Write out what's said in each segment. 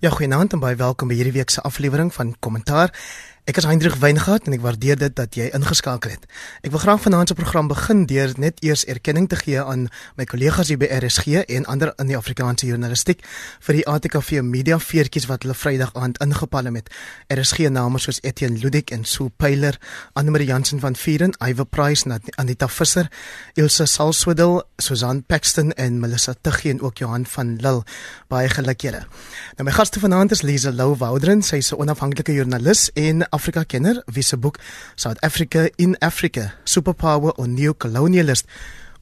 Ja, goeienaand en baie welkom by hierdie week se aflewering van Kommentaar. Ek is Hendrik Weingart en ek waardeer dit dat jy ingeskakel het. Ek wil graag vanaand se program begin deur net eers erkenning te gee aan my kollegas hier by RSG en ander in die Afrikaanse journalistiek vir die ATKV media veertjies wat hulle Vrydag aand ingepalem het. RSG name soos Etienne Ludik en Sue Pyler, Annelie Jansen van Vieren, Iwe Price, Anita Visser, Ilse Salswedel, Susan Paxton en Melissa Tuggie en ook Johan van Lille. Baie gelukkige. Nou my gaste vanaand is Lisa Lou Woudren, sy is 'n onafhanklike joernalis en Afrika kenner wie se boek South Africa in Africa Superpower or Neo-Colonialist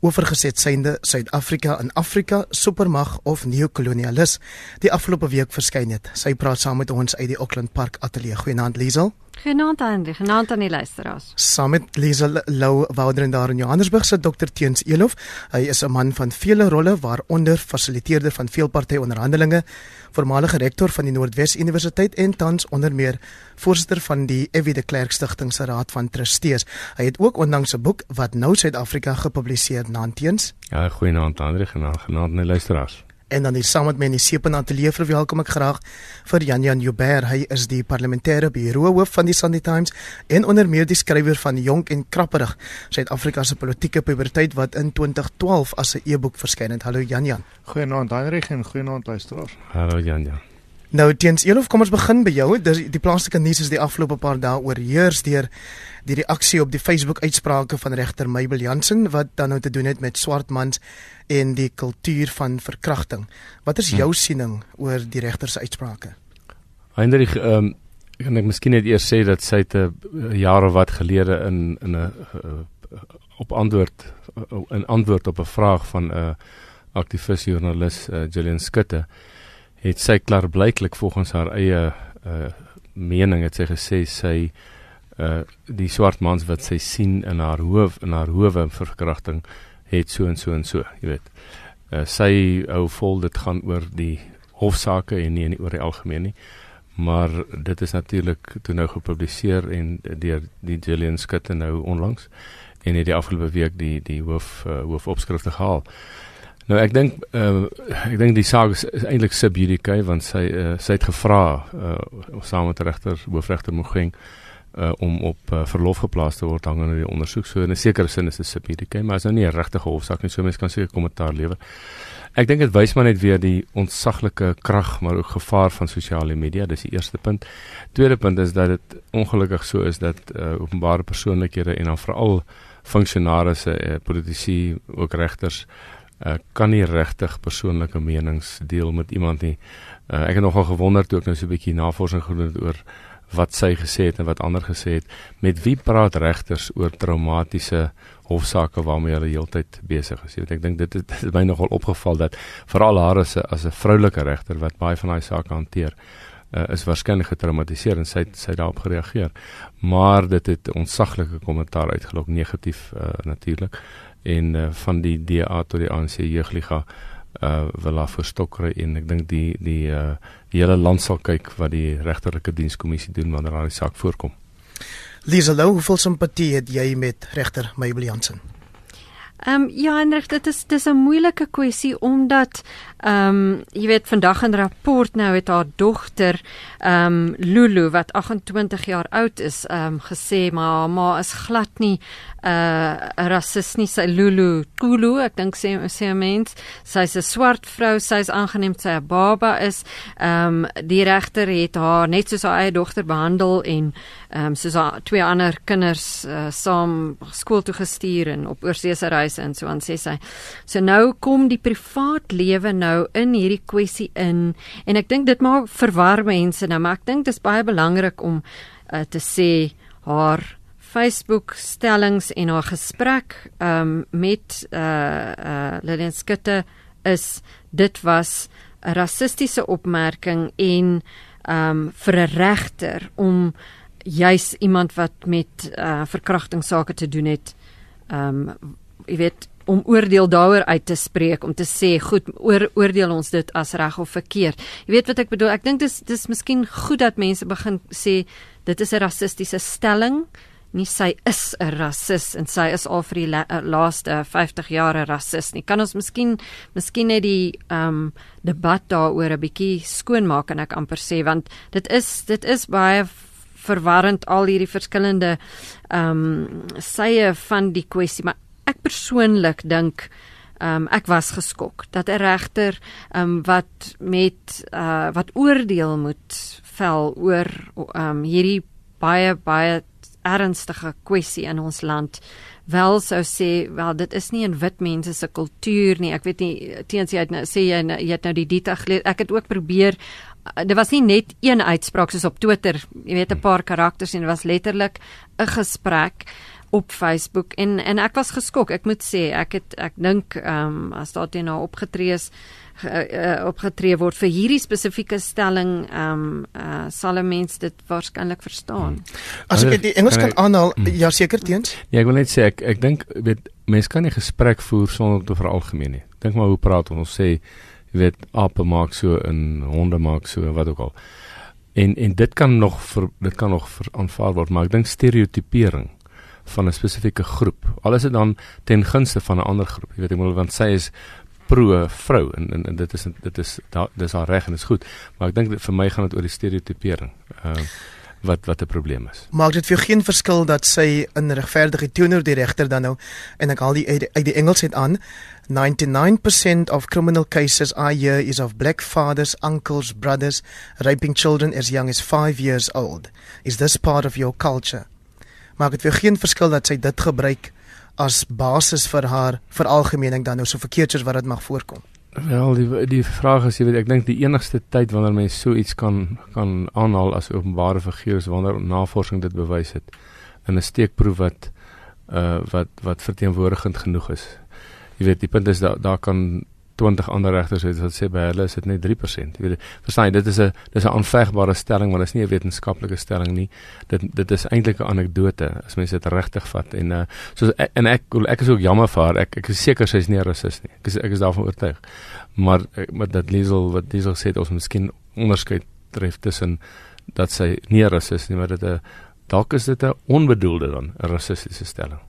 oorgeset synde Suid-Afrika in Afrika supermag of neokolonialis die afgelope week verskyn het. Sy praat saam met ons uit die Auckland Park Ateljee. Goeienaand Liesel. Genaamd aan die genaamd aan die luisteraars. Saam met Liesel Lou Wouderen daar in Johannesburg se Dr Teens Elof. Hy is 'n man van vele rolle waaronder fasiliteerder van veelparty onderhandelinge, voormalige rektor van die Noordwes Universiteit en tans onder meer voorsitter van die Evie de Klerk Stichting se Raad van Trustees. Hy het ook onlangs 'n boek wat nou Suid-Afrika gepubliseer, Naanteens. Ja, goeienaand Andre, genaamd genaamd aan die luisteraars. En dan hier saam met my in die Sepen Ateljee verwelkom ek graag vir Jan Jan Joubert. Hy is die parlementêre bureau hoof van die Sunday Times en onder meer die skrywer van Jonk en Krapperig, Suid-Afrika se politieke puberteit wat in 2012 as 'n e-boek verskyn het. Hallo Jan Jan. Goeienaand Heinrich en goeienaand luisteraars. Hallo Jan Jan. Nou teens Elof, kom ons begin by jou. Dis die plaaslike nuus is die afgelope paar dae oorheers deur die reaksie op die Facebook uitsprake van regter Mabel Jansen wat dan nou te doen het met swart mans en die kultuur van verkrachting. Wat is jou hm. siening oor die regter se uitsprake? Hendrik, ehm um, kan ek miskien net eers sê dat sy te jare wat gelede in in 'n uh, op antwoord uh, in antwoord op 'n vraag van 'n uh, aktivis joernalis uh, Gillian Skutte het sy klaarblyklik volgens haar eie uh, mening het sy gesê sy uh die swart mans wat sy sien in haar hoof in haar howe verkrachting het so en so en so, jy weet. Uh, sy hou vol dit gaan oor die hofsaake en nie, nie oor die algemeen nie. Maar dit is natuurlik toe nou gepubliseer en deur die Gillian Skutte nou onlangs en het die afgelope week die die hoof uh, hoofopskrifte gehaal. Nou ek dink uh, ek dink die saak is, is eintlik sub judice want sy uh, sy het gevra uh, saam met regter hoofregter Mogeng uh, om op uh, verlof geplaas te word hangende die ondersoek. So in 'n sekere sin is dit subjektief, maar is nou nie 'n regtige hofsaak nie. So mense kan seker kommentaar lewer. Ek dink dit wys maar net weer die ontsaglike krag maar ook gevaar van sosiale media. Dis die eerste punt. Tweede punt is dat dit ongelukkig so is dat uh, openbare persoonlikhede en dan veral funksionarisse, uh, politici, ook regters uh, kan nie regtig persoonlike menings deel met iemand nie. Uh, ek het nogal gewonder toe ek nou so 'n bietjie navorsing gedoen het oor wat sy gesê het en wat ander gesê het. Met wie praat regters oor traumatiese hofsaake waarmee hulle heeltyd besig is? Jy weet ek dink dit het, het my nogal opgeval dat veral haar as 'n as 'n vroulike regter wat baie van daai sake hanteer, uh, is waarskynlik getraumatiseer en sy sy daarop gereageer. Maar dit het ontsaglike kommentaar uitgelok negatief uh, natuurlik en uh, van die DA tot die ANC jeugliga uh wil af verstokre en ek dink die die uh die hele land sal kyk wat die regterlike dienskommissie doen wanneer daai saak voorkom. Lisa Lou, hoeveel simpatie het jy met regter Mabel Jansen? Ehm um, ja, en dit is dis 'n moeilike kwessie omdat ehm um, jy weet vandag in rapport nou het haar dogter ehm um, Lulu wat 28 jaar oud is ehm um, gesê maar haar ma is glad nie 'n uh, rassist nie. Sy Lulu Kulu ek dink sê sê mens. Sy's 'n swart vrou sy's aangeneem sy 'n baba is. Ehm um, die regter het haar net soos haar eie dogter behandel en ehm um, soos haar twee ander kinders uh, saam skool toe gestuur en op oorseese reise en so aan sê sy. So nou kom die privaat lewe nou in hierdie kwessie in. En ek dink dit maak verwar mense nou maar ek dink dit is baie belangrik om uh, te sê haar Facebook stellings en haar gesprek um, met uh uh Lilian Skutte is dit was 'n rassistiese opmerking en um vir 'n regter om juis iemand wat met uh verkrachtingssake te doen het um jy weet om oordeel daaroor uit te spreek om te sê goed oor, oordeel ons dit as reg of verkeerd. Jy weet wat ek bedoel? Ek dink dis dis miskien goed dat mense begin sê dit is 'n rassistiese stelling, nie sy is 'n rasis en sy is al vir die la, uh, laaste 50 jaar 'n rasis nie. Kan ons miskien miskien net die ehm um, debat daaroor 'n bietjie skoonmaak en ek amper sê want dit is dit is baie verwarrend al hierdie verskillende ehm um, sye van die kwessie, maar ek persoonlik dink ehm um, ek was geskok dat 'n regter ehm um, wat met uh wat oordeel moet vel oor ehm um, hierdie baie baie ernstige kwessie in ons land wel sou sê wel dit is nie 'n wit mense se kultuur nie. Ek weet nie teens jy het nou sê jy, jy het nou die dita geleer ek het ook probeer dit was nie net een uitspraak soos op Twitter jy weet 'n paar karakters en dit was letterlik 'n gesprek op Facebook en en ek was geskok. Ek moet sê ek het ek dink ehm um, as daar teen haar opgetree is uh, opgetree word vir hierdie spesifieke stelling ehm um, uh, sal 'n mens dit waarskynlik verstaan. Hmm. As ek die Engels kan aanhaal, hmm. ja seker teens. Ja, ek wil net sê ek ek dink weet mense kan nie gesprek voer sonder om te veralgemeen nie. Dink maar hoe praat ons sê jy weet ape maak so en honde maak so wat ook al. En en dit kan nog vir dit kan nog aanvaar word, maar ek dink stereotipering van 'n spesifieke groep. Al is dit dan ten gunste van 'n ander groep. Jy weet ek moet want sy is pro vrou en, en en dit is dit is daar dis haar reg en dit is goed. Maar ek dink vir my gaan dit oor die stereotipering. Ehm uh, wat wat 'n probleem is. Maak dit vir geen verskil dat sy in regverdigheid teenoor die regter dan nou en ek haal die uit, uit die Engels het aan 99% of criminal cases I hear is of black fathers, uncles, brothers raping children as young as 5 years old. Is this part of your culture? Maak dit vir geen verskil dat sy dit gebruik as basis vir haar veralgemening dan nou so verkeerd soos wat dit mag voorkom. Wel die die vraag is jy weet ek dink die enigste tyd wanneer mens so iets kan kan aanhaal as openbare figuur is wanneer navorsing dit bewys het in 'n steekproef wat uh wat wat verteenwoordigend genoeg is. Jy weet die punt is dat daar kan 20 ander regters het wat sê by hulle is dit net 3%. Jy weet, verstaan jy, dit is 'n dis 'n aanvegbare stelling, maar dit is nie 'n wetenskaplike stelling nie. Dit dit is eintlik 'n anekdote as mens dit regtig vat en uh soos e, en ek ek is ook jammer vir haar. Ek ek is seker sy is nie 'n rasis nie. Ek is ek is daarvan oortuig. Maar met dat Liesel wat Liesel sê ons miskien onderskeid tref tussen dat sy nie 'n rasis is nie, maar dit 'n dalk is dit 'n onbedoelde dan 'n rassistiese stelling.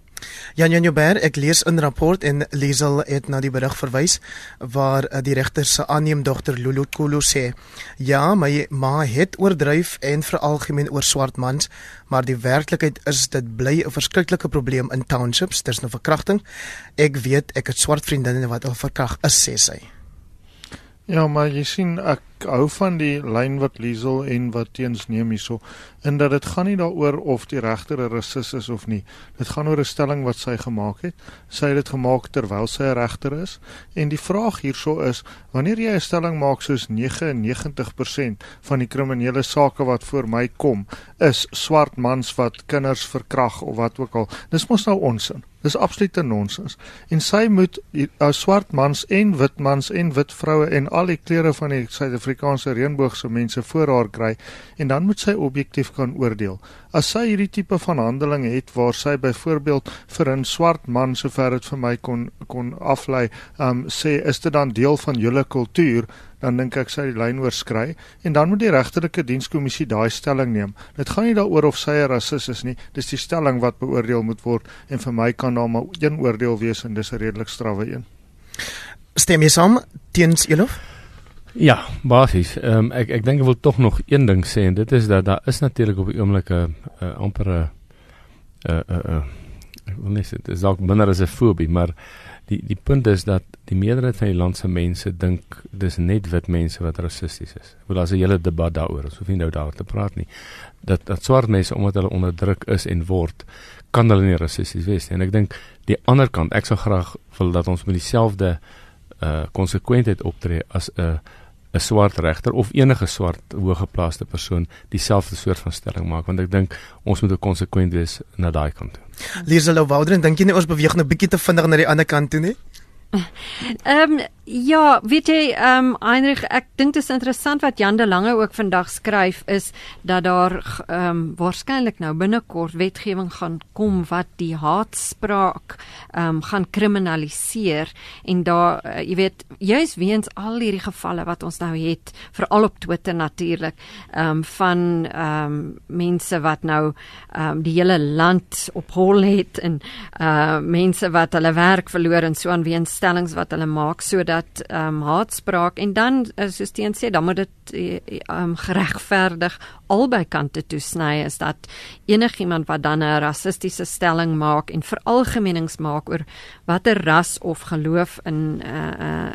Jan Jan Joubert, ek lees in rapport en Liesel het na die berig verwys waar uh, die regter se aanneem dogter Lulu Kulu sê: "Ja, my ma het oordryf en veralgemeen oor swart mans, maar die werklikheid is dit bly 'n verskriklike probleem in townships, dis 'n nou verkrachting. Ek weet ek het swart vriendinne wat al verkragt is," sê sy. Ja, maar jy sien ek hou van die lyn wat Liesel en wat teens neem hierso in dat dit gaan nie daaroor of die regter 'n rasis is of nie. Dit gaan oor 'n stelling wat sy gemaak het. Sy het dit gemaak terwyl sy 'n regter is en die vraag hierso is wanneer jy 'n stelling maak soos 99% van die kriminele sake wat voor my kom is swart mans wat kinders verkrag of wat ook al. Dis mos nou onsin. Dis absolute nonsens. En sy moet uh, swart mans en wit mans en wit vroue en al die kleure van die Suid-Afrikaanse reënboogse mense voor haar kry en dan moet sy objektief kan oordeel. As sy hierdie tipe van handeling het waar sy byvoorbeeld vir 'n swart man sover dit vir my kon kon aflei, um sê is dit dan deel van julle kultuur, dan dink ek sy die lyn oorskry en dan moet die regterlike dienskommissie daai stelling neem. Dit gaan nie daaroor of sy 'n rasis is nie, dis die stelling wat beoordeel moet word en vir my kan daar maar een oordeel wees en dis 'n redelik strawwe een. Stem jy saam teens Elof? Ja, basies. Ehm um, ek ek dink ek wil tog nog een ding sê en dit is dat daar is natuurlik op die oomblik 'n uh, amper 'n uh, uh, uh, ek wil net sê dit is dalk minder as 'n fobie, maar die die punt is dat die meerderheid van die land se mense dink dis net wit mense wat rassisties is. Ek bedoel as 'n hele debat daaroor, ons hoef nie nou daaroor te praat nie. Dat dat swart mense omdat hulle onderdruk is en word, kan hulle nie rassisties wees nie. En ek dink die ander kant, ek sou graag wil dat ons met dieselfde uh konsekwentheid optree as 'n uh, 'n swart regter of enige swart hoëgeplaaste persoon dieselfde soort van stelling maak want ek dink ons moet konsekwent wees na daai kant toe. Liesel Woudren, dink jy nie ons beweeg nou bietjie te vinnig na die ander kant toe nie? Ehm um, ja, weet jy, ehm um, Heinrich, ek dink dit is interessant wat Jan de Lange ook vandag skryf is dat daar ehm um, waarskynlik nou binnekort wetgewing gaan kom wat die haatspraak ehm um, gaan kriminaliseer en daar uh, jy weet, juis weens al hierdie gevalle wat ons nou het, veral op Twitter natuurlik, ehm um, van ehm um, mense wat nou ehm um, die hele land op hol het en uh mense wat hulle werk verloor en so aan weens stellings wat hulle maak sodat ehm um, haatspraak en dan eh, soos Teen sê dan moet dit ehm um, geregverdig albei kante toesny is dat enigiemand wat dan 'n rassistiese stelling maak en veralgemenings maak oor watter ras of geloof in uh uh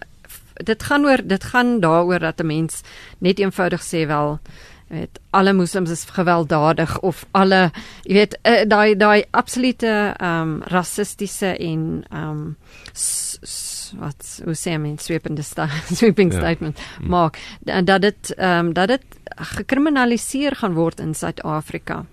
dit gaan oor dit gaan daaroor dat 'n mens net eenvoudig sê wel weet alle moslems is gewelddadig of alle jy weet daai daai absolute ehm um, rassistiese en ehm um, wat hoe sê men swepende sta, sweeping ja. statement hmm. maak dat dit ehm um, dat dit gekriminaliseer gaan word in Suid-Afrika.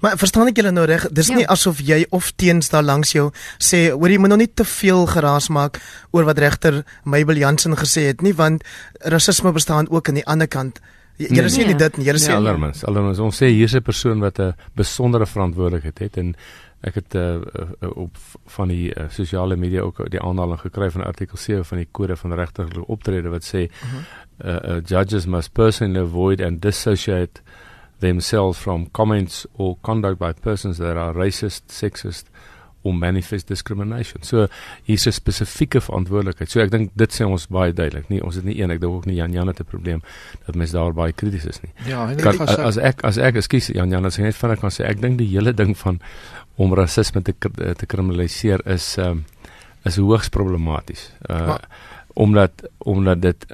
Maar verstaan ek julle nou reg? Dis ja. nie asof jy of teens daar langs jou sê hoor jy moet nog nie te veel geraas maak oor wat regter Mabel Jansen gesê het nie want rasisme bestaan ook aan die ander kant. Jy nee, sê nie dit nie. Jy sê alarmens. Alarmens. Ons sê hier's 'n persoon wat 'n besondere verantwoordelikheid het en ek het uh, uh, op van die uh, sosiale media ook die aanhaling gekry van artikel 7 van die kode van regterlike optrede wat sê uh -huh. uh, uh, judges must personally avoid and dissociate themselves from comments or conduct by persons that are racist, sexist or manifest discrimination. So hier's 'n spesifieke verantwoordelikheid. So ek dink dit sê ons baie duidelik. Nie ons het nie een, ek dink ook nie Jan Jan het 'n probleem dat mense daar baie krities is nie. Ja, en kan, as ek as ek ekskuus Jan Jan as ek net vinnig kan sê ek dink die hele ding van om rasisme te te kriminaliseer is um, is hoogs problematies. Uh maar, omdat omdat dit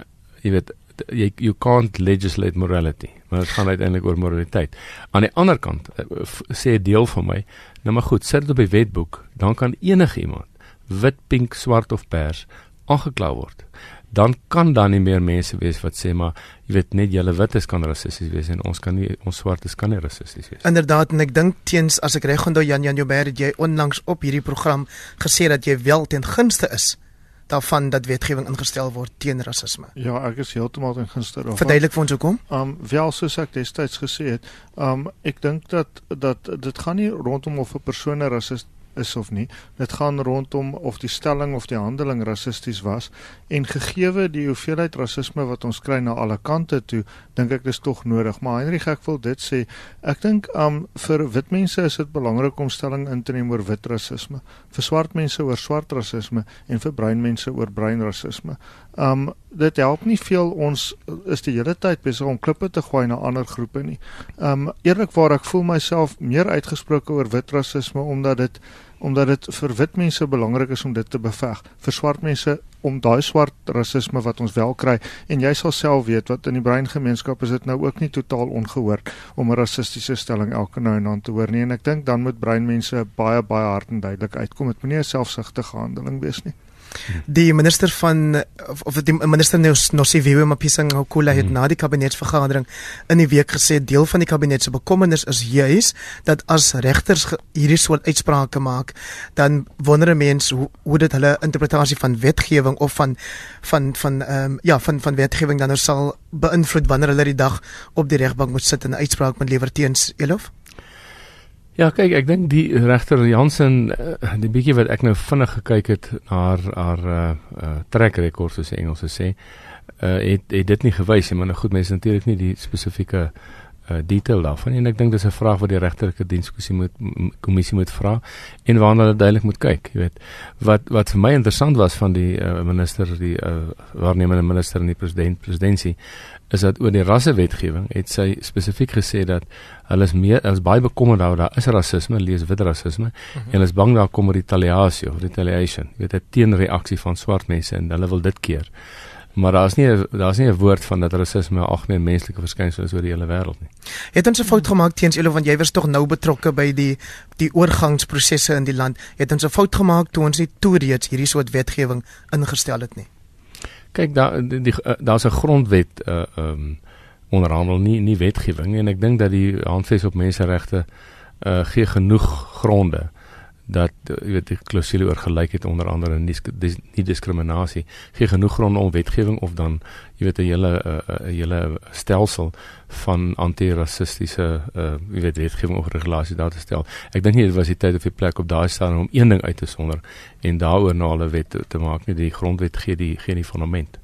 jy weet jy you can't legislate morality maar dit gaan uiteindelik oor moraliteit. Aan die ander kant uh, sê 'n deel van my, nou maar goed, sit dit op die wetboek, dan kan enige iemand wit, pink, swart of pers aangekla word dan kan dan nie meer mense wees wat sê maar jy weet net julle wites kan rassisties wees en ons kan nie ons swartes kan nie rassisties wees. Inderdaad en ek dink teens as ek reg onthou Jan Jan Joubert het jy onlangs op hierdie program gesê dat jy wel ten gunste is daarvan dat wetgewing ingestel word teen rasisme. Ja, ek is heeltemal ten gunste daarvan. Verduidelik vir ons hoekom? Um wel soos ek destyds gesê het, um ek dink dat dat dit gaan nie rondom of 'n persoon 'n rassist is of nie. Dit gaan rondom of die stelling of die handeling rassisties was en gegeewe die hoeveelheid rasisme wat ons kry na alle kante toe, dink ek dis tog nodig. Maar Henry, ek wil dit sê, ek dink um vir wit mense is dit belangrik om stelling in te neem oor wit rasisme, vir swart mense oor swart rasisme en vir bruin mense oor bruin rasisme. Um dit help nie veel ons is die hele tyd besig om klippe te gooi na ander groepe nie. Um eerlikwaar ek voel myself meer uitgesproke oor wit rasisme omdat dit omdat dit vir wit mense belangrik is om dit te beveg. Vir swart mense om daai swart rasisme wat ons wel kry en jy sal self weet wat in die breingemeenskap is dit nou ook nie totaal ongehoord om 'n rassistiese stelling elke nou en dan te hoor nie en ek dink dan moet breinmense baie baie hard en duidelik uitkom. Dit moenie 'n selfsugtige handeling wees nie. Die minister van of, of die minister Nosiviwe Mapisang Okula het hmm. na die kabinetsvergadering in die week gesê deel van die kabinet se bekommernis is juis dat as regters hierdie soort uitsprake maak dan wonder mense hoe, hoe dit hulle interpretasie van wetgewing of van van van ehm um, ja van van wetgewing dan nou sal beïnvloed wanneer hulle die dag op die regbank moet sit en 'n uitspraak moet lewer teens Elof. Ja, kyk, ek dink die regter Jansen uh, die bietjie wat ek nou vinnig gekyk het na haar haar uh, uh track record soos die Engelse sê, uh het het dit nie gewys nie, maar nou goed, mense natuurlik nie die spesifieke uh detail daarvan en ek dink dis 'n vraag wat die regterlike dienskommissie moet kommissie moet vra en waarna hulle duidelik moet kyk, jy weet. Wat wat vir my interessant was van die uh, minister die uh, waarnemende minister en die president presidentsie is dat oor die rassewetgewing het sy spesifiek gesê dat hulle is meer as baie bekommerd daaroor daar is rasisme, lees wit rasisme mm -hmm. en hulle is bang daar kom retaliasie of retaliation, jy weet 'n teenreaksie van swart mense en hulle wil dit keer. Maar daar's nie daar's nie 'n woord van dat rasisme ag nee menslike verskynsel is oor die hele wêreld nie. Het ons 'n fout gemaak teens julle want jy was tog nou betrokke by die die oorgangsprosesse in die land. Het ons 'n fout gemaak toe ons nie toe reeds hierdie soort wetgewing ingestel het nie? Kyk daar die eh, daar's 'n grondwet uh um, onderhandel nie nie wetgewing en ek dink dat die handves op menseregte uh gee genoeg gronde dat jy weet die klousule oor gelykheid onder andere nie, dis, nie diskriminasie gee genoeg grond om wetgewing of dan jy weet 'n hele 'n uh, hele stelsel van anti-rassistiese uh, jy weet wetgewing of regulasies daar te stel. Ek dink nie dit was die tyd of die plek op daai staan om een ding uit te sonder en daaroor na hulle wet te, te maak nie die grondwet gee die gee die fundament.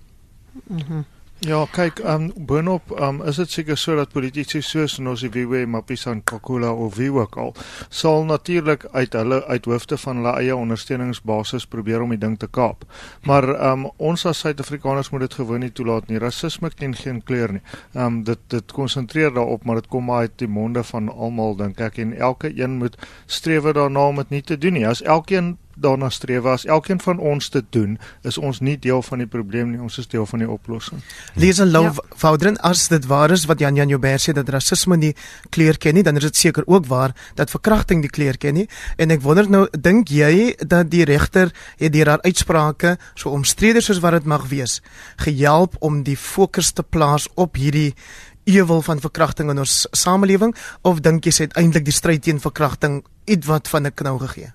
Mhm. Mm Ja, kyk, um boonop um is dit seker so dat politici soos Nosiviwe Mapisa Nkakula of wie ook al sal natuurlik uit hulle uit hoofde van hulle eie ondersteuningsbasis probeer om die ding te kaap. Maar um ons as Suid-Afrikaners moet dit gewoon nie toelaat nie. Rasisme ken geen kleur nie. Um dit dit konsentreer daarop, maar dit kom uit die monde van almal dink ek en elke een moet streef daarna om dit nie te doen nie. As elkeen daarna streef as elkeen van ons dit doen, is ons nie deel van die probleem nie, ons is deel van die oplossing. Lees en love ja. Foudren as dit waar is wat Jan Jan Joubert sê dat rasisme nie kleur ken nie, dan is dit seker ook waar dat verkrachting die kleur ken nie. En ek wonder nou, dink jy dat die regter het deur haar uitsprake so omstrede soos wat dit mag wees, gehelp om die fokus te plaas op hierdie ewel van verkrachting in ons samelewing of dink jy sy het eintlik die stryd teen verkrachting ietwat van 'n knou gegee?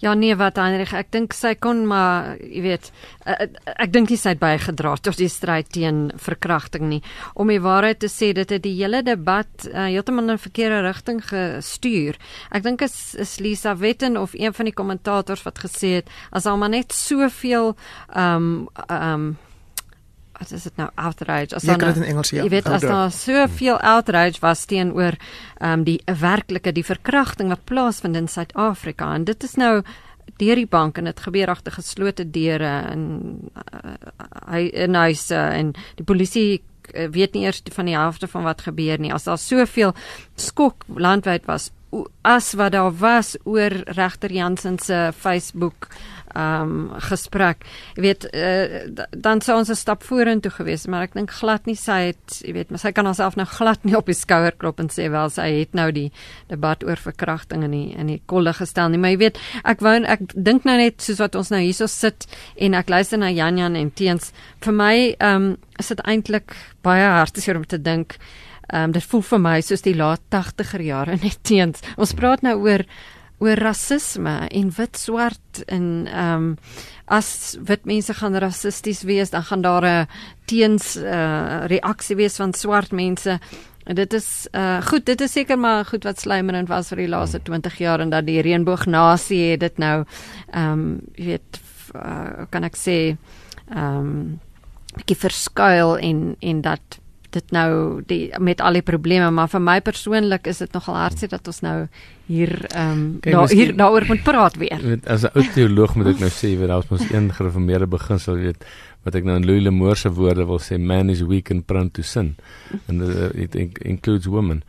Ja nee, wat Heinrich, ek dink sy kon maar, jy weet, ek, ek dink sy het bygedra tot die stryd teen verkrachting nie. Om die waarheid te sê, dit het die hele debat uh, heeltemal in 'n verkeerde rigting gestuur. Ek dink is, is Lisa Wetten of een van die kommentators wat gesê het as al maar net soveel ehm um, ehm um, wat is dit nou outrage? As dan in Engels ja. Jy weet as daar. soveel outrage was teenoor ehm um, die werklike die verkrachting wat plaasvind in Suid-Afrika en dit is nou deur die bank en dit gebeur agter geslote deure en uh, hy in huise en die polisie uh, weet nie eers van die helfte van wat gebeur nie. As daar soveel skok landwyd was as wat daar was oor regter Jansen se Facebook um, gesprek. Jy weet uh, dan sou ons 'n stap vorentoe gewees, maar ek dink glad nie sy het, jy weet, maar sy kan haarself nou glad nie op die skouer klop en sê wel sy het nou die debat oor verkrachting in die in die kolle gestel nie. Maar jy weet, ek wou ek dink nou net soos wat ons nou hierso sit en ek luister na Jan Jan en Teens, vir my um, is dit eintlik baie hartseer om te dink Ehm um, dit voel vir my soos die laat 80er jare net teens. Ons praat nou oor oor rasisme en wit swart en ehm um, as wit mense gaan rassisties wees, dan gaan daar 'n teens uh, reaksie wees van swart mense. En dit is uh goed, dit is seker maar goed wat slymerend was vir die laaste 20 jaar en dat die reënboognasie het dit nou ehm um, jy weet uh, kan ek sê ehm um, bietjie verskuil en en dat dit nou die met al die probleme maar vir my persoonlik is dit nogal hartseer dat ons nou hier ehm um, daar hier daaroor moet praat weer. Weet as 'n ou teoloog moet ek nou sê weet daar's mos een gereformeerde beginsel weet wat ek nou in Louis Lemoore se woorde wil sê man is weak and prone to sin and uh, it includes women.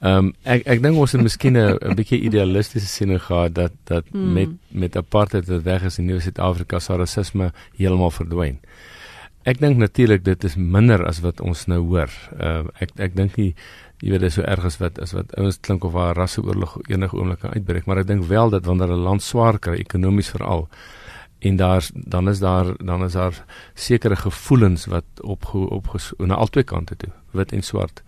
Ehm um, ek ek dink ons het miskien 'n bietjie idealistiese siening gehad dat dat hmm. met met apartheid wat weg is in Nuwe-Suid-Afrika sal rasisme heeltemal verdwyn. Ek dink natuurlik dit is minder as wat ons nou hoor. Uh, ek ek dink nie jy weet dit is so erg as wat as wat ouens klink of waar rasseoorlog enige oomblik kan uitbreek, maar ek dink wel dat wanneer 'n land swaar kry ekonomies veral en daar dan is daar dan is daar sekere gevoelens wat op op na albei kante toe, wit en swart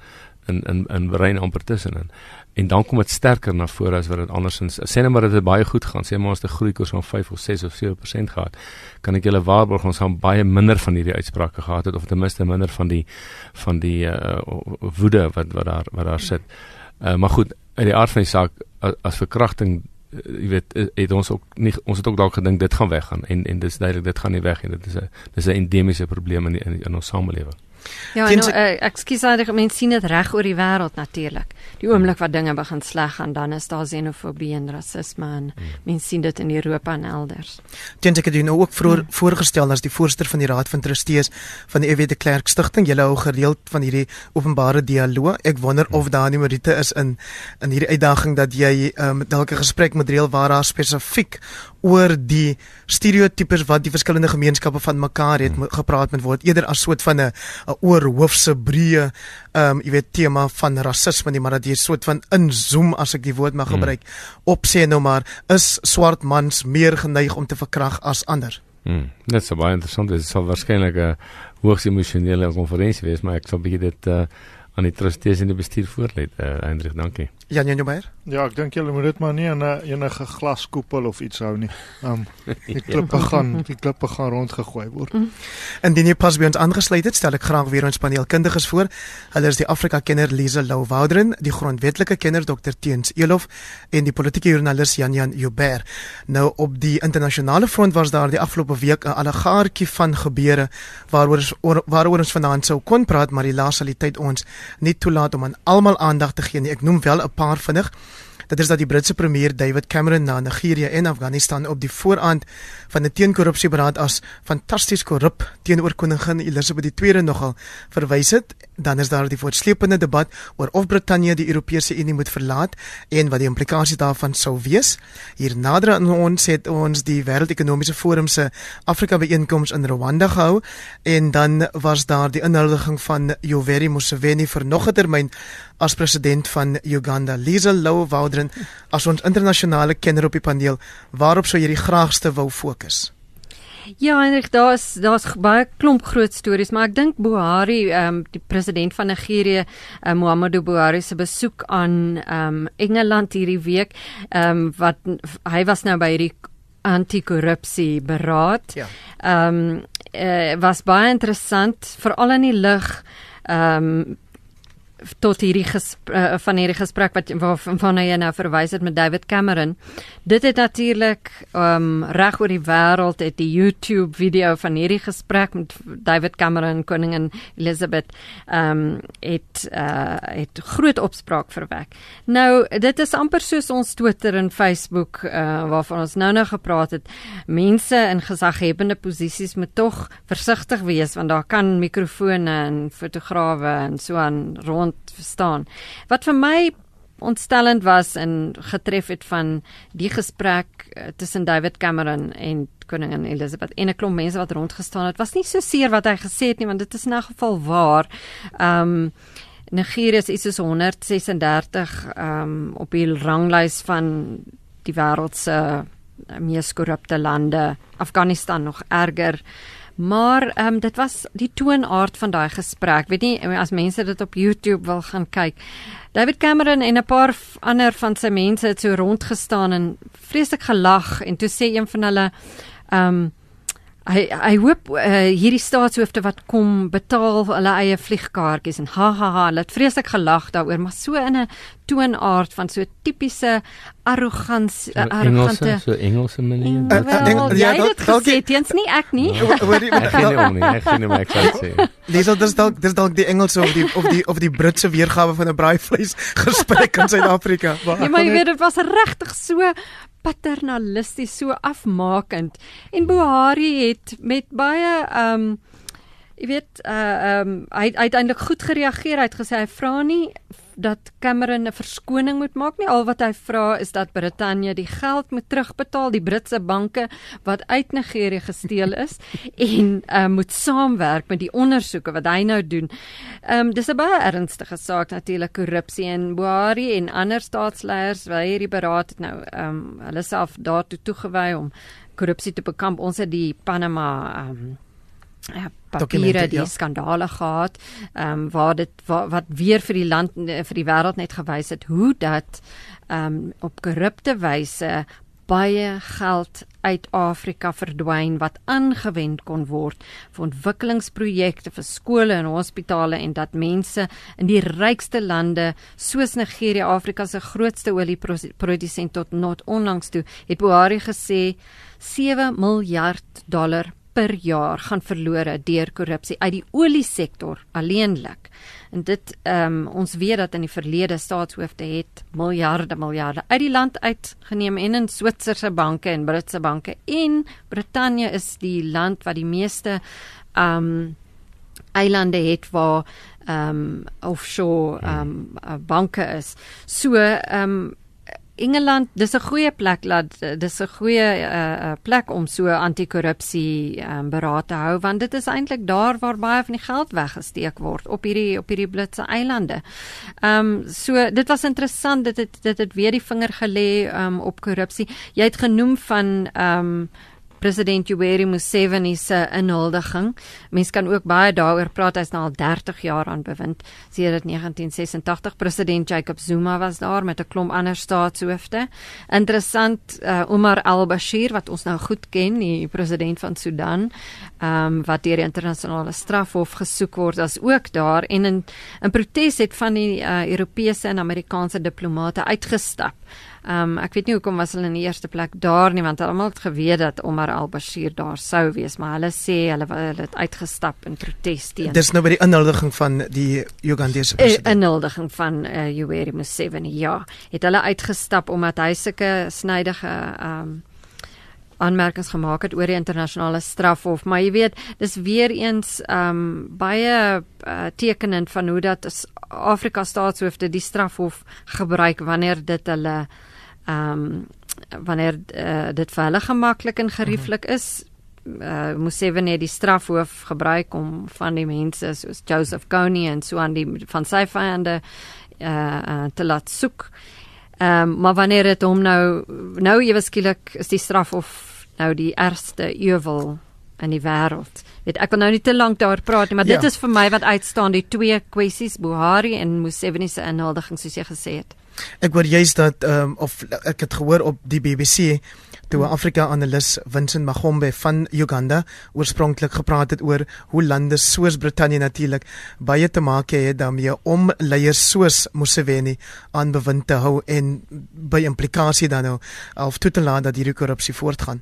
in in in brein amper tussenin. En dan kom dit sterker na vore as wat dit andersins sê net maar dit het baie goed gaan. Sê maar ons het 'n groei koers van 5 of 6 of 7% gehad. Kan ek julle waarborg ons gaan baie minder van hierdie uitsprake gehad het of ten minste minder van die van die uh, woede wat wat daar wat daar sit. Uh, maar goed uit die aard van die saak as, as verkrachting uh, jy weet het ons ook nie ons het ook dalk gedink dit gaan weggaan en en dis duidelik dit gaan nie weg nie. Dit is 'n dis 'n endemiese probleem in die, in, in ons samelewing Ja, nou, uh, ek meen sien dit reg oor die wêreld natuurlik. Die oomblik wat dinge begin sleg gaan, dan is daar xenofobie en rasisme en hmm. mense sien dit in Europa en elders. Tens ek het jou nou ook vroeër hmm. voorgestel as die voorsteur van die Raad van Trustees van die EW de Klerk Stichting. Jy hou gereeld van hierdie openbare dialoog. Ek wonder hmm. of daar nie Marite is in in hierdie uitdaging dat jy um, dalk 'n gesprek met reël waar daar spesifiek oor die stereotypes wat die verskillende gemeenskappe van mekaar het hmm. gepraat met word eerder as soort van 'n oorhoofse breë ehm um, jy weet tema van rasisme nie maar dat jy soort van inzoom as ek die woord mag hmm. gebruik hmm. op sê nou maar is swart mans meer geneig om te verkrag as ander. Hmm. Dit is baie interessant dit sal waarskynlik 'n hoogs emosionele konferensie wees maar ek sal bietjie dit uh, aan die trustees en die bestuur voorlê. Uh, Hendrik, dankie. Jan Jan Meyer. Ja, ek dink julle moet dit maar nie in 'n enige glaskoepel of iets hou nie. Um die klippe gaan die klippe gaan rondgegooi word. Indien jy pas by ons aangesluit het, stel ek graag weer ons paneelkundiges voor. Hulle is die Afrika-kenner Lize Lou Woudren, die grondwetlike kenner Dr Teens Elof en die politieke joernalis Jan Jan Joubert. Nou op die internasionale front was daar die afgelope week 'n allegaartjie van gebeure waaroor waaroor ons vanaand sou kon praat, maar die laaste tyd ons nie toelaat om aan almal aandag te gee nie. Ek noem wel 'n paar vinnig. Dit is dat die Britse premier David Cameron na Nigerië en Afghanistan op die vooraand van 'n teenkorrupsieberaad as fantasties korrup teenoor koningin Elizabeth II nogal verwys het. Dan is daar die voortsleepende debat oor of Brittanje die Europese Unie moet verlaat en wat die implikasies daarvan sou wees. Hier nader aan ons het ons die Wêreldekonomiese Forum se Afrika byeenkoms in Rwanda gehou en dan was daar die inhuldiging van Yoweri Museveni vir nog 'n termyn as president van Uganda. Lisa Lou Woudren as ons internasionale kenner op die paneel, waarop sou jy die graagste wou fokus? Ja, Hendrik, daar's daar's baie klomp groot stories, maar ek dink Buhari, ehm um, die president van Nigerië, um, Muhammadu Buhari se besoek aan ehm um, Engeland hierdie week, ehm um, wat hy was nou by hierdie anti-korrupsie beraad. Ja. Ehm um, uh, was baie interessant, veral in die lig ehm um, tot hierdie gesprek, uh, van hierdie gesprek wat waarvan hy nou verwys het met David Cameron. Dit het natuurlik um reg oor die wêreld het die YouTube video van hierdie gesprek met David Cameron koningin Elizabeth um het uh het groot opspraak verwek. Nou dit is amper soos ons Twitter en Facebook uh waarvan ons nou nou gepraat het. Mense in gesaghebende posisies moet tog versigtig wees want daar kan mikrofone en fotograwe en so aan rond rond verstaan. Wat vir my ontstellend was en getref het van die gesprek uh, tussen David Cameron en koningin Elizabeth en 'n klomp mense wat rondgestaan het, was nie so seer wat hy gesê het nie, want dit is in 'n geval waar. Um Nigeria is iets soos 136 um op die ranglys van die wêreld se mees korrupte lande. Afghanistan nog erger. Maar ehm um, dit was die toonaard van daai gesprek. Weet nie as mense dit op YouTube wil gaan kyk. David Cameron en 'n paar ander van sy mense het so rondgestaan en vreeslik gelag en toe sê een van hulle ehm um, hy hy hoop uh, hierdie staatshoofde wat kom betaal hulle eie vliegkaartjies en ha ha ha hulle het vreeslik gelag daaroor maar so in 'n toonaard van so tipiese arrogansie so arrogante so Engelse manier uh, well, ja dit gesê teens nie ek nie. Hoor jy ek gaan nie ek nie my ek sê. Dis al dis dalk dis dalk die Engelse of die of die of die Britse weergawe van 'n braaivleis gesprek in Suid-Afrika. Ja maar jy weet dit was regtig so paternalisties so afmakend. En Buhari het met baie ehm um, jy weet uh ehm um, hy hy het eintlik goed gereageer. Hy het gesê hy vra nie dat Cameron 'n verskoning moet maak nie. Al wat hy vra is dat Brittanje die geld moet terugbetaal, die Britse banke wat uit Nigerië gesteel is en uh, moet saamwerk met die ondersoeke wat hy nou doen. Ehm um, dis 'n baie ernstige saak natuurlik korrupsie en Buhari en ander staatsleiers wat hierdie beraad het nou ehm um, hulle self daartoe toegewy om korrupsie te bekamp. Ons het die Panama ehm um, ja, papiere die ja. skandale gehad ehm um, waar dit wa, wat weer vir die land vir die wêreld net gewys het hoe dat ehm um, op korrupte wyse baie geld uit Afrika verdwyn wat aangewend kon word vir ontwikkelingsprojekte vir skole en hospitale en dat mense in die rykste lande soos Nigerië Afrika se grootste olieprodusent tot not onlangs toe het Buhari gesê 7 miljard dollar per jaar gaan verlore deur korrupsie uit die olie sektor alleenlik. En dit ehm um, ons weet dat in die verlede staatshoofde het miljarde miljarde uit die land uitgeneem en in Switserse banke en Britse banke en Brittanje is die land wat die meeste ehm um, eilande het waar ehm um, offshore ehm um, banke is. So ehm um, Engeland, dis 'n goeie plek laat dis 'n goeie uh, plek om so anti-korrupsie um, beraad te hou want dit is eintlik daar waar baie van die geld weggesteek word op hierdie op hierdie Britse eilande. Ehm um, so dit was interessant dit het dit het weer die vinger gelê um, op korrupsie. Jy het genoem van ehm um, president Yoweri Museveni se inhuldiging. Mense kan ook baie daaroor praat hy's nou al 30 jaar aan bewind. Sedert 1986 president Jacob Zuma was daar met 'n klomp ander staatshoofde. Interessant uh, Omar al-Bashir wat ons nou goed ken, die president van Sudan, ehm um, wat deur die internasionale strafhof gesoek word as ook daar en in 'n protes het van die uh, Europese en Amerikaanse diplomate uitgestap. Ehm um, ek weet nie hoekom was hulle in die eerste plek daar nie want almal het geweet dat Omar al-Bashir daar sou wees, maar hulle sê hulle hulle het uitgestap in protes teen. Dis nou by die inhuldiging van die Ugandese eh, president. 'n Inhuldiging van uh, Yoweri Museveni. Ja, het hulle uitgestap omdat hy sulke snydige ehm um, aanmerkings gemaak het oor die internasionale strafhof, maar jy weet, dis weer eens ehm um, baie uh, tekenend van hoe dat Afrika staatshoofde die strafhof gebruik wanneer dit hulle ehm um, wanneer uh, dit vir hulle gemaklik en gerieflik is uh, Museveni die strafhoof gebruik om van die mense soos Joseph Kony en so aan die van sy vyande uh, uh, te laat soek. Ehm um, maar wanneer dit hom nou nou ewe skielik is die strafhof nou die ergste ewel in die wêreld. Weet ek wil nou nie te lank daaroor praat nie, maar ja. dit is vir my wat uitstaan die twee kwessies Buhari en Museveni se inhuldiging soos jy gesê het. Ek hoor juist dat ehm um, of ek het gehoor op die BBC toe 'n Afrika analis Vincent Magombe van Uganda oorspronklik gepraat het oor hoe lande soos Brittanje natuurlik baie te maak het daarmee om leiers soos Museveni aan bewind te hou en by implikasie dan nou of toe te laat dat hierdie korrupsie voortgaan.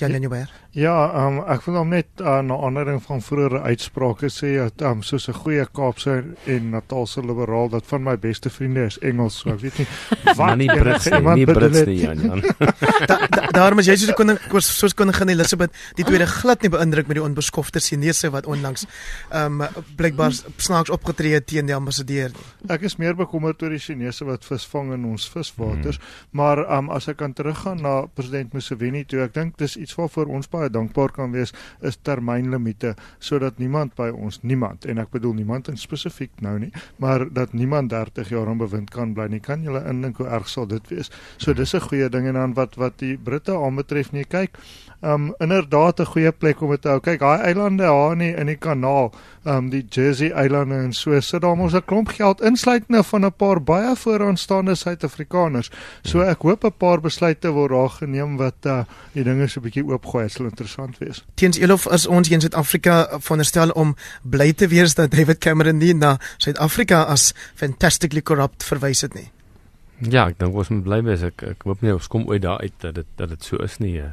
Jan Janouwer. Ja, um, ek wil hom net uh, na aanleiding van vroeëre uitsprake sê dat um, soos 'n goeie Kaapse en Natalse liberaal dat van my beste vriende is Engels, so ek weet nie wat nie Brits nie, nie Brits nie Jan Jan. da, da, daarom is jy soos koning soos koningin Elizabeth die tweede glad nie beïndruk met die onbeskofte Chinese wat onlangs um blykbaar snaaks opgetree het teen die ambassadeur. Ek is meer bekommerd oor die Chinese wat visvang in ons viswaters, hmm. maar um as ek kan teruggaan na president Museveni toe, ek dink dis iets waarvoor ons baie dankbaar kan wees is termynlimite sodat niemand by ons niemand en ek bedoel niemand in spesifiek nou nie maar dat niemand 30 jaar aan bewind kan bly nie. Kan julle indink hoe erg sal dit wees? So dis 'n goeie ding en dan wat wat die Britte aanbetref nie kyk um inderdaad 'n goeie plek om dit te hou. Kyk, daai eilande daar in in die kanaal, um die Jersey eilande en so sit daar mos 'n klomp geld insluitende van 'n paar baie vooraanstaande Suid-Afrikaners. So ek hoop 'n paar besluite word daar geneem wat uh die dinge so 'n bietjie oopgooi. Dit sal interessant wees. Teens Elof is ons hier in Suid-Afrika veronderstel om bly te wees dat David Cameron nie na Suid-Afrika as fantastically corrupt verwys het nie. Ja, ek dink ons moet bly wees. Ek ek hoop nie ons kom ooit daar uit dat dit dat dit so is nie. Uh.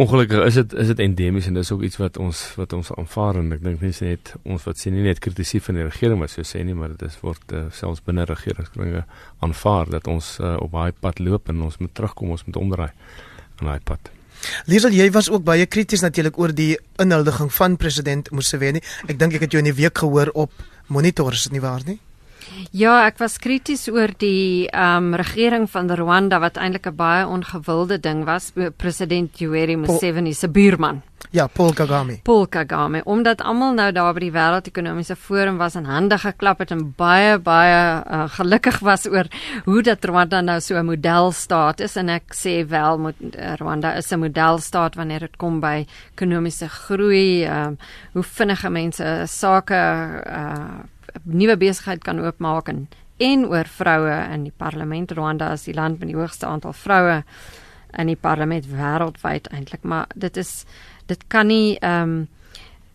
Ongelukkig is dit is dit endemies en dis ook iets wat ons wat ons aanvaar en ek dink nie net ons wat sien nie net kritisie van die regering wat so sê nie maar dit is word uh, selfs binne regeringskringe aanvaar dat ons uh, op daai pad loop en ons moet terugkom ons moet omdraai aan daai pad. Liesel jy was ook baie krities natuurlik oor die inhuldiging van president Museveni. Ek dink ek het jou in die week gehoor op Monitor is dit nie waar nie? Ja, ek was krities oor die ehm um, regering van Rwanda wat eintlik 'n baie ongewilde ding was, president Yoweri Museveni se buurman. Ja, Paul Kagame. Paul Kagame, omdat almal nou daar by die wêreldekonomiese forum was en hande geklap het en baie baie uh, gelukkig was oor hoe dat Rwanda nou so 'n modelstaat is en ek sê wel moet uh, Rwanda is 'n modelstaat wanneer dit kom by ekonomiese groei, ehm um, hoe vinnige mense sake uh nuwe besigheid kan oopmaak en en oor vroue in die parlement Rwanda as die land met die hoogste aantal vroue in die parlement wêreldwyd eintlik maar dit is dit kan nie ehm um,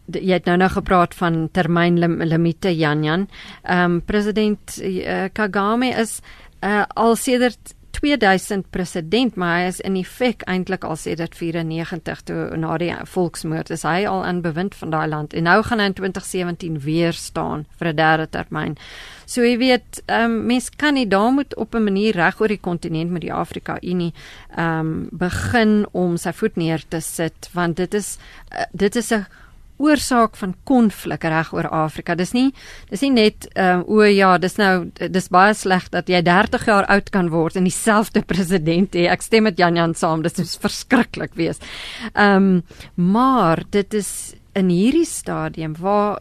jy het nou nog gepraat van termynlimite Jan Jan. Ehm um, president uh, Kagame is uh, al sedert 2000 president, maar hy is in effek eintlik al sedert 94 toe na die volksmoord is hy al in bewind van daai land en nou gaan hy in 2017 weer staan vir 'n derde termyn. So jy weet, ehm um, mens kan nie daar moet op 'n manier reg oor die kontinent met die Afrika Unie ehm um, begin om sy voet neer te sit want dit is uh, dit is 'n oorsaak van konflik reg oor Afrika. Dis nie dis nie net ehm uh, o ja, dis nou dis baie sleg dat jy 30 jaar oud kan word en dieselfde president hê. Ek stem met Jan Jan saam, dit is verskriklik wees. Ehm um, maar dit is in hierdie stadium waar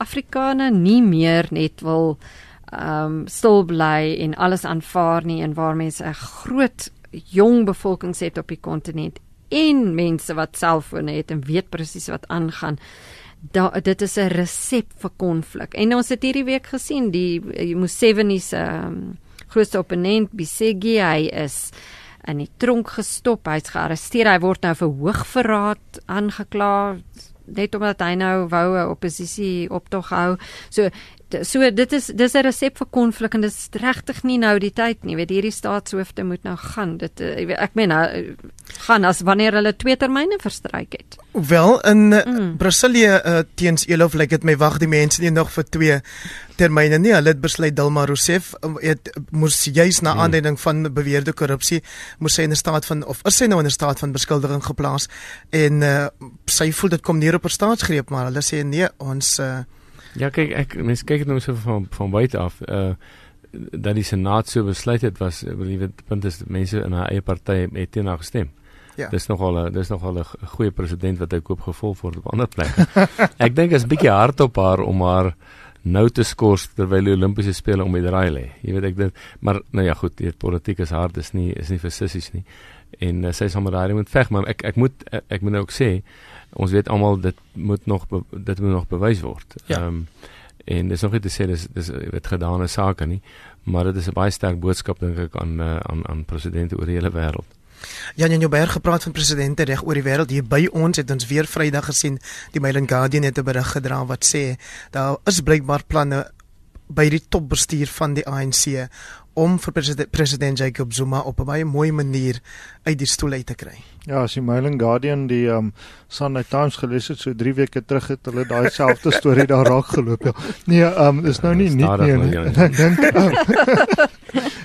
Afrikane nie meer net wil ehm um, stil bly en alles aanvaar nie en waar mense 'n groot jong bevolking het op die kontinent en mense wat selfone het en weet presies wat aangaan. Da, dit is 'n resep vir konflik. En ons het hierdie week gesien die Museveni se um, grootste opponent Bisegi hy is in die tronk gestop. Hy's gearresteer. Hy word nou vir hoogverraad aangekla net omdat hy nou wou 'n oppositie optog hou. So so dit is dis 'n resep vir konflik en dit is regtig nie nou die tyd nie. Weet hierdie staatshoofde moet nou gaan. Dit eh, ek meen nou gaan as wanneer hulle twee termyne verstryk het. Wel in eh, mm. Brasilia uh, teens Elof lyk like dit my wag die mense nie nog vir twee termyne nie. Hulle het besluit Dilma Rousseff het moes juis na mm. aanleiding van beweerde korrupsie moes sy in 'n staat van of is sy nou in 'n staat van beskuldiging geplaas en uh, sy voel dit kom neer op 'n staatsgreep maar hulle sê nee ons uh, Ja, kyk ek mens kyk dit nou so van van buite af. Uh dat die senaat so besluit het was wil jy weet punt is mense in haar eie party het teen haar gestem. Ja. Dis nogal 'n dis nogal 'n goeie president wat hy koop gevolg word op ander plekke. ek dink is 'n bietjie hard op haar om haar nou te skors terwyl die Olimpiese spele om die draai lê. Jy weet ek dit maar nou ja goed, die politiek is hard is nie is nie vir sissies nie. En uh, sy sal maar daai moet veg, maar ek ek moet ek, ek moet nou ook sê ons weet almal dit moet nog dit moet nog bewys word. Ja. Ehm ja. um, en dis nog nie te sê dis dis weet gedane sake nie, maar dit is 'n baie sterk boodskap dink ek aan uh, aan aan presidente oor die hele wêreld. Jan Jan Joubert gepraat van presidente reg oor die wêreld hier by ons het ons weer Vrydag gesien die Mail and Guardian het 'n berig gedra wat sê daar is blykbaar planne by die topbestuur van die ANC om vir president, president Jacob Zuma op 'n baie mooi manier uit die stoel uit te kry. Ja, as die Mail and Guardian die um Sunday Times gelees het so 3 weke terug het hulle daai selfde storie daar raak geloop. Ja. Nee, um is nou nie nie nie. Ek dink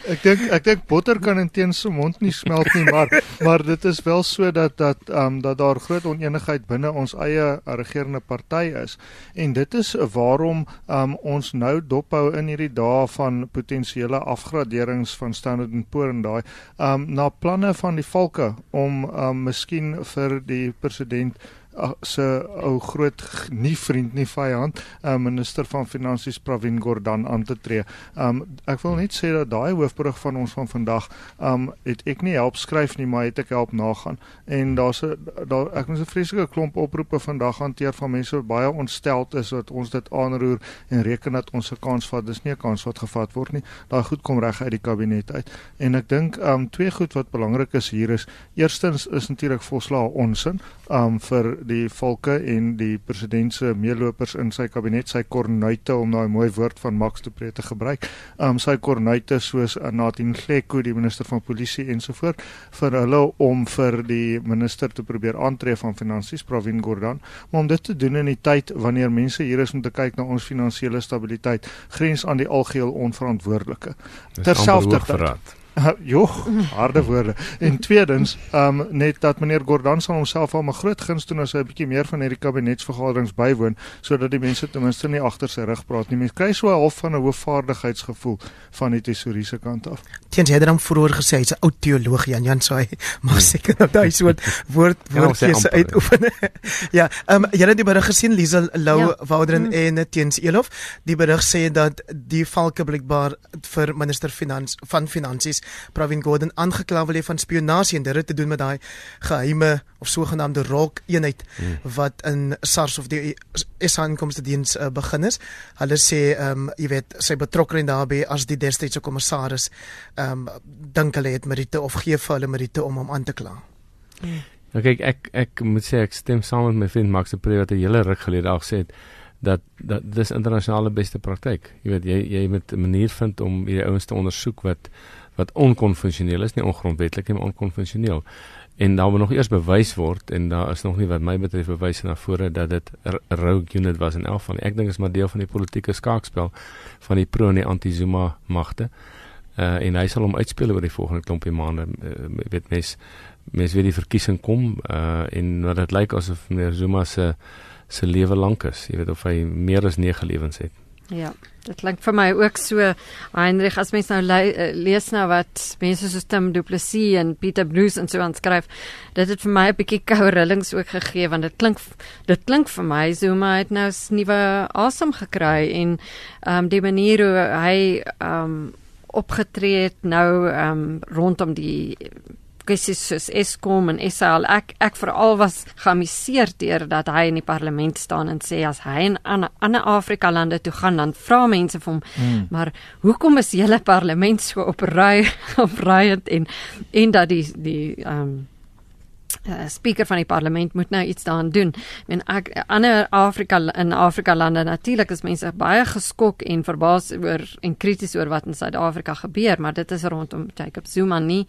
Ek dink ek dink botter kan inteen se mond nie smelt nie, maar maar dit is wel so dat dat um dat daar groot onenigheid binne ons eie regerende party is. En dit is waarom um ons nou dophou in hierdie dae van potensiële afgraderings van Standard & Poor's en daai um na planne van die valke om um miskien vir die president se ou groot nie vriend nie vyand, uh, minister van finansies Pravin Gordhan aan te tree. Um ek wil net sê dat daai hoofberig van ons van vandag um het ek nie help skryf nie, maar het ek help nagaan. En daar's 'n daar ek moet 'n vreeslike klomp oproepe vandag hanteer van mense wat baie ontsteld is dat ons dit aanroer en reken dat ons 'n kans vat. Dis nie 'n kans wat gevat word nie. Daai goed kom reg uit die kabinet uit. En ek dink um twee goed wat belangrik is hier is eerstens is natuurlik volslaa onsin um vir die volke en die president se meelopers in sy kabinet sy kornuite om daai mooi woord van Max de Pre te gebruik. Um sy kornuite soos Natin Gleko die minister van polisie ensovoort vir hulle om vir die minister te probeer aantree van finansies Pravin Gordhan, maar om dit te doen in die tyd wanneer mense hier is om te kyk na ons finansiële stabiliteit grens aan die algeheel onverantwoordelike. Terselfdertyd Jo, harde woorde. En tweedens, ehm um, net dat meneer Gordhan sal homself al 'n groot guns doen as hy 'n bietjie meer van hierdie kabinetsvergaderings bywoon sodat die mense ten minste nie agter sy rug praat nie. Mense kry so 'n half van 'n hoofvaardigheidsgevoel van die tesouriese kant af. Teens het dan vroeër gesê hy's 'n ou teoloog Jan Jan sê maar seker dat hy so 'n woord woordjies uitoefen. ja, ehm um, jy het die berig gesien Liesel Lou ja. Wouderen mm. en Teens Elof. Die berig sê dat die valke blikbaar vir minister finans van finansies Pravin Gordhan aangekla wil hê van spionasie en dit het te doen met daai geheime of sogenaamde rock eenheid hmm. wat in SARS of die SA inkomste diens uh, begin is. Hulle sê ehm um, jy weet sy betrokkeheid daarbey as die destydse kommissaris ehm um, dink hulle het Merite of gee vir hulle Merite om hom aan te kla. Hmm. Nou kyk ek ek moet sê ek stem saam met my vriend Max de Pre wat 'n hele ruk gelede al gesê het dat dat dis internasionale beste praktyk. Jy weet jy jy moet 'n manier vind om hierdie ouens te ondersoek wat wat onkonvensioneel is, nie ongrondwetlik nie, maar onkonvensioneel. En daar moet nog eers bewys word en daar is nog nie wat my betref bewys na vore dat dit 'n rogue unit was in elk van. Ek dink is maar deel van die politieke skaakspel van die pro en die anti-Zuma magte. Uh en hy sal hom uitspeel oor die volgende klompie maande. Uh, weet mens mens weet die verkiesing kom uh en wat dit lyk asof meneer Zuma se se lewe lank is. Jy weet of hy meer as 9 lewens het. Ja, dit klink vir my ook so Heinrich as mens nou eh, lees nou wat mense soos Tim Du Plessis en Pieter Bruce en so aan skryf. Dit het vir my 'n bietjie koue rillings ook gegee want dit klink dit klink vir my Zuma het nou nuwe asem gekry en ehm um, die manier hoe hy ehm um, opgetree het nou ehm um, rondom die kwessies soos Eskom en SAL. Ek ek veral was geamuseer deur dat hy in die parlement staan en sê as hy in ander Afrika lande toe gaan dan vra mense vir hom, hmm. maar hoekom is julle parlement so op ry op ryend en en dat die die ehm um, uh, speaker van die parlement moet nou iets daaraan doen. Men ek ander Afrika in Afrika lande natuurlik is mense baie geskok en verbaas oor en krities oor wat in Suid-Afrika gebeur, maar dit is rondom Jacob Zuma nie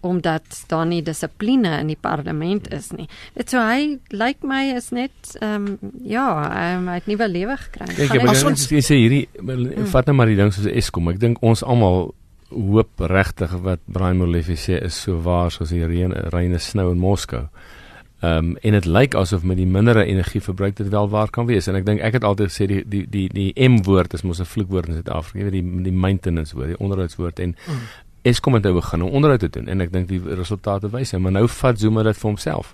omdat daar nie dissipline in die parlement is nie. Dit so hy lyk like my is net ehm um, ja, um, hy het nie wel lewe gekry. Ek het ons sê hierdie hmm. vat nou maar die ding soos Eskom. Ek dink ons almal hoop regtig wat Brian Molefe sê is so waar soos die reën reëne snou in Moskou. Ehm um, en dit lyk asof met die mindere energieverbruik dit wel waar kan wees en ek dink ek het altyd gesê die die die die M woord is mos 'n vloekwoord in Suid-Afrika, jy weet die die maintenance woord, die onderhoudswoord en mm. Eskom het nou begin om onderhoud te doen en ek dink die resultate wys hy, maar nou vat Zuma dit vir homself.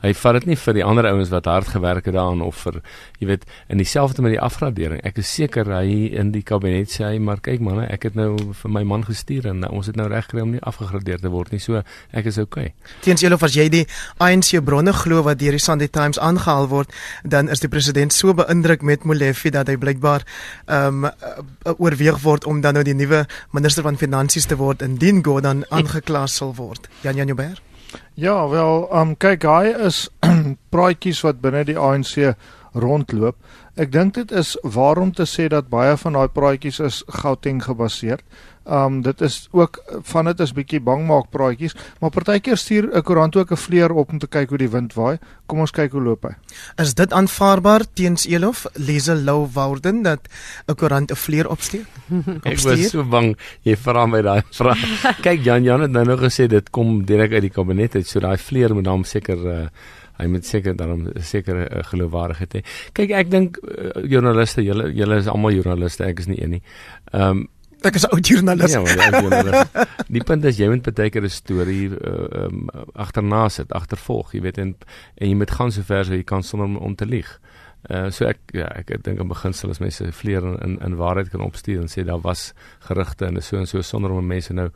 Hy vat dit nie vir die ander ouens wat hard gewerk het daaraan of vir jy weet in dieselfde met die afgradering. Ek is seker hy in die kabinet sê hy maar kyk manne, ek het nou vir my man gestuur en ons het nou reg gekry om nie afgegradeer te word nie. So ek is okay. Teens julle as jy die ANC bronne glo wat deur die Sunday Times aangehaal word, dan is die president so beïndruk met Molefe dat hy blykbaar ehm um, oorweeg word om dan nou die nuwe minister van finansies te word indien Gordon aangekla sal word. Jan Jan Joubert Ja, wel, um kyk, hy is praatjies wat binne die ANC rondloop. Ek dink dit is waarom te sê dat baie van daai praatjies is Gauteng gebaseer. Um dit is ook van dit is bietjie bangmaak praatjies, maar partykeer stuur 'n koerant ook 'n vleuer op om te kyk hoe die wind waai. Kom ons kyk hoe loop hy. Is dit aanvaarbaar teens Elof Lise Lou Wouden dat 'n koerant 'n vleuer opstuur? Ek was so bang jy vra my daai vraag. kyk Jan Jan het nou nog gesê dit kom direk uit die kabinet uit, so daai vleuer moet dan seker uh, hy moet seker dan seker 'n uh, geloofwaardigheid hê. Kyk ek dink uh, joernaliste, julle julle is almal joernaliste, ek is nie een nie. Ehm um, Ek is 'n ou joernalis. Ja, maar ou joernalis. Die punt is jy moet baie keer 'n storie uh, um, agterna sit, agtervolg, jy weet en en jy moet gaan so ver so jy kan sonder om, om te lieg. Uh so ek ja, ek, ek dink in beginsel as mense vleer in, in in waarheid kan opstuur en sê daar was gerugte en so en so sonder om mense nou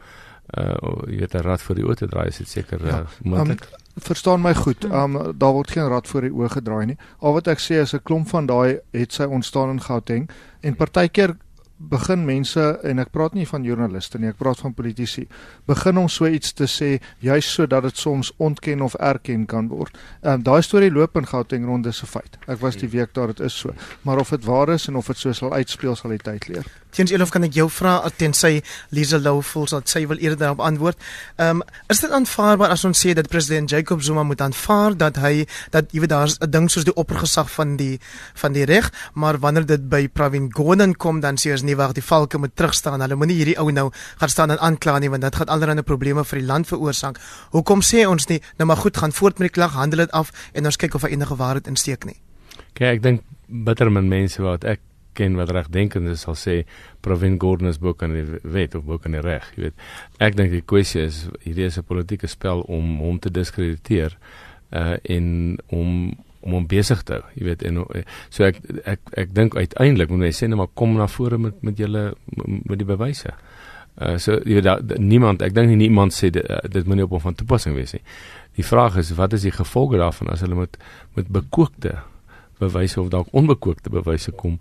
uh jy weet 'n rad vir die oë te draai is dit seker ja, uh, moontlik. Um, verstaan my goed. Um daar word geen rad voor die oë gedraai nie. Al wat ek sê is 'n klomp van daai het sy ontstaan in Gauteng en partykeer begin mense en ek praat nie van joernaliste nie, ek praat van politici, begin om so iets te sê juis sodat dit soms ontken of erken kan word. Ehm um, daai storie loop in Gauteng rond dis 'n feit. Ek was die week daar, dit is so. Maar of dit waar is en of dit so sal uitspeel sal die tyd leer. Teens Elof kan ek jou vra tensy Lisa Lou voel dat sy wil eerder daarop antwoord. Ehm um, is dit aanvaarbaar as ons sê dat president Jacob Zuma moet aanvaar dat hy dat jy weet daar's 'n ding soos die oppergesag van die van die reg, maar wanneer dit by Pravin Gordhan kom dan sê ons nie wag die valke moet terugstaan. Hulle moenie hierdie ou nou gaan staan en aankla nie want dit gaan allerlei probleme vir die land veroorsaak. Hoekom sê ons nie nou maar goed gaan voort met die klag, handel dit af en ons kyk of hy enige waarheid insteek nie. Kyk, ek dink bitter min mense wat ek ken wat regdenkend is sal sê Provin Gordon is boek aan die wet of boek aan die reg, jy weet. Ek dink die kwessie is hierdie is 'n politieke spel om hom te diskrediteer uh in om om hom besig te hou, jy weet en so ek ek ek dink uiteindelik moet mense sê net maar kom na vore met met julle met die bewyse. Uh so jy weet da, niemand ek dink nie niemand sê dit, uh, dit moet nie op hom van toepassing wees nie. Die vraag is wat is die gevolge daarvan as hulle met met bekookte bewyse of dalk onbekookte bewyse kom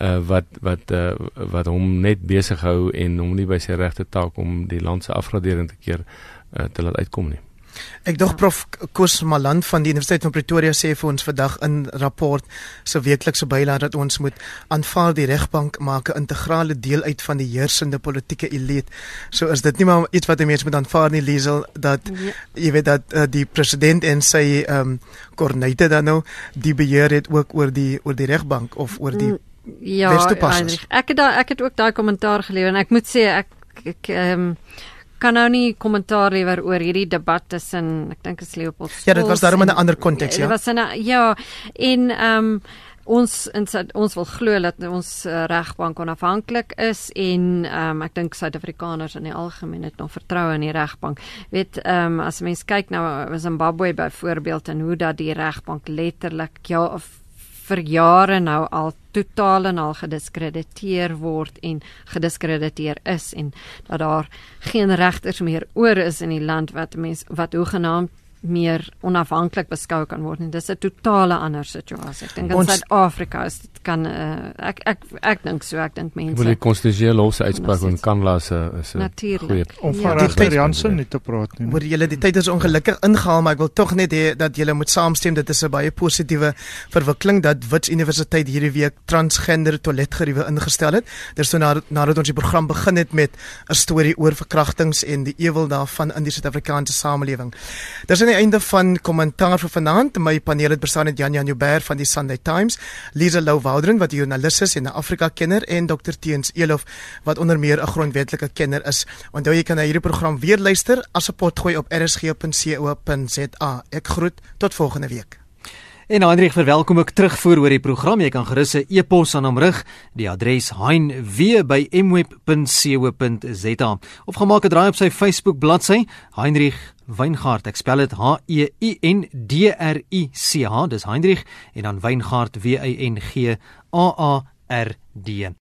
uh, wat wat uh, wat hom net besig hou en hom nie by sy regte taak om die land se afgradering te keer uh, te laat uitkom nie. Ek dog prof Koos Malan van die Universiteit van Pretoria sê vir ons vandag in rapport se weeklikse bylaat dat ons moet aanvaar die regbank maak 'n integrale deel uit van die heersende politieke elite. So is dit nie maar iets wat 'n mens moet aanvaar nie Liesel dat ja. jy weet dat uh, die president en sy ehm um, kornete dan nou die beheer het ook oor die oor die regbank of oor die Ja, ek het daai ek het ook daai kommentaar gelewer en ek moet sê ek ek ehm um, kan nou nie kommentaar lewer oor hierdie debat tussen ek dink is Leopold Ja, dit was daarom in 'n ander konteks, ja. Dit was in 'n ja, en ehm um, ons in ons wil glo dat ons uh, regbank onafhanklik is en ehm um, ek dink Suid-Afrikaners in die algemeen het nog vertroue in die regbank. Weet ehm um, as mens kyk nou Zimbabwe byvoorbeeld en hoe dat die regbank letterlik ja of vir jare nou al totaal en al gediskrediteer word en gediskrediteer is en dat daar geen regters meer oor is in die land wat mens wat hoegenaamd meer onafhanklik beskou kan word en dis 'n totale ander situasie. Ek dink in Suid-Afrika is dit kan uh, ek ek ek dink so ek dink mense wil die konstitusionele hof se uitspraak van Kanla se is 'n goeie om van ja. regter Jansen nie te praat nie. Oor julle die tyd is ongelukkig ingehaal maar ek wil tog net hê dat julle moet saamstem dit is 'n baie positiewe verwikkeling dat Wits Universiteit hierdie week transgender toiletgeriewe ingestel het. Dis so nadat nadat ons die program begin het met 'n storie oor verkrachtings en die ewel daarvan in die Suid-Afrikaanse samelewing. Dis die einde van kommentaar vir vanaand. My paneel het bestaan uit Jan Jan Joubert van die Sunday Times, Lisa Lou Woudren wat 'n joernalis is en 'n Afrika kenner en Dr Teens Elof wat onder meer 'n grondwetlike kenner is. Onthou jy kan na hierdie program weer luister as 'n potgooi op rsg.co.za. Ek groet tot volgende week. En Hendrik verwelkom ek terug voor oor die program. Jy kan gerus 'n e-pos aan hom rig. Die adres hein.w@mweb.co.za of gemaak 'n draai op sy Facebook bladsy, Heinrich Weingart. Ek spel dit H E I N D R I C H. Dis Heinrich en dan Weingart W Y N G A A R D.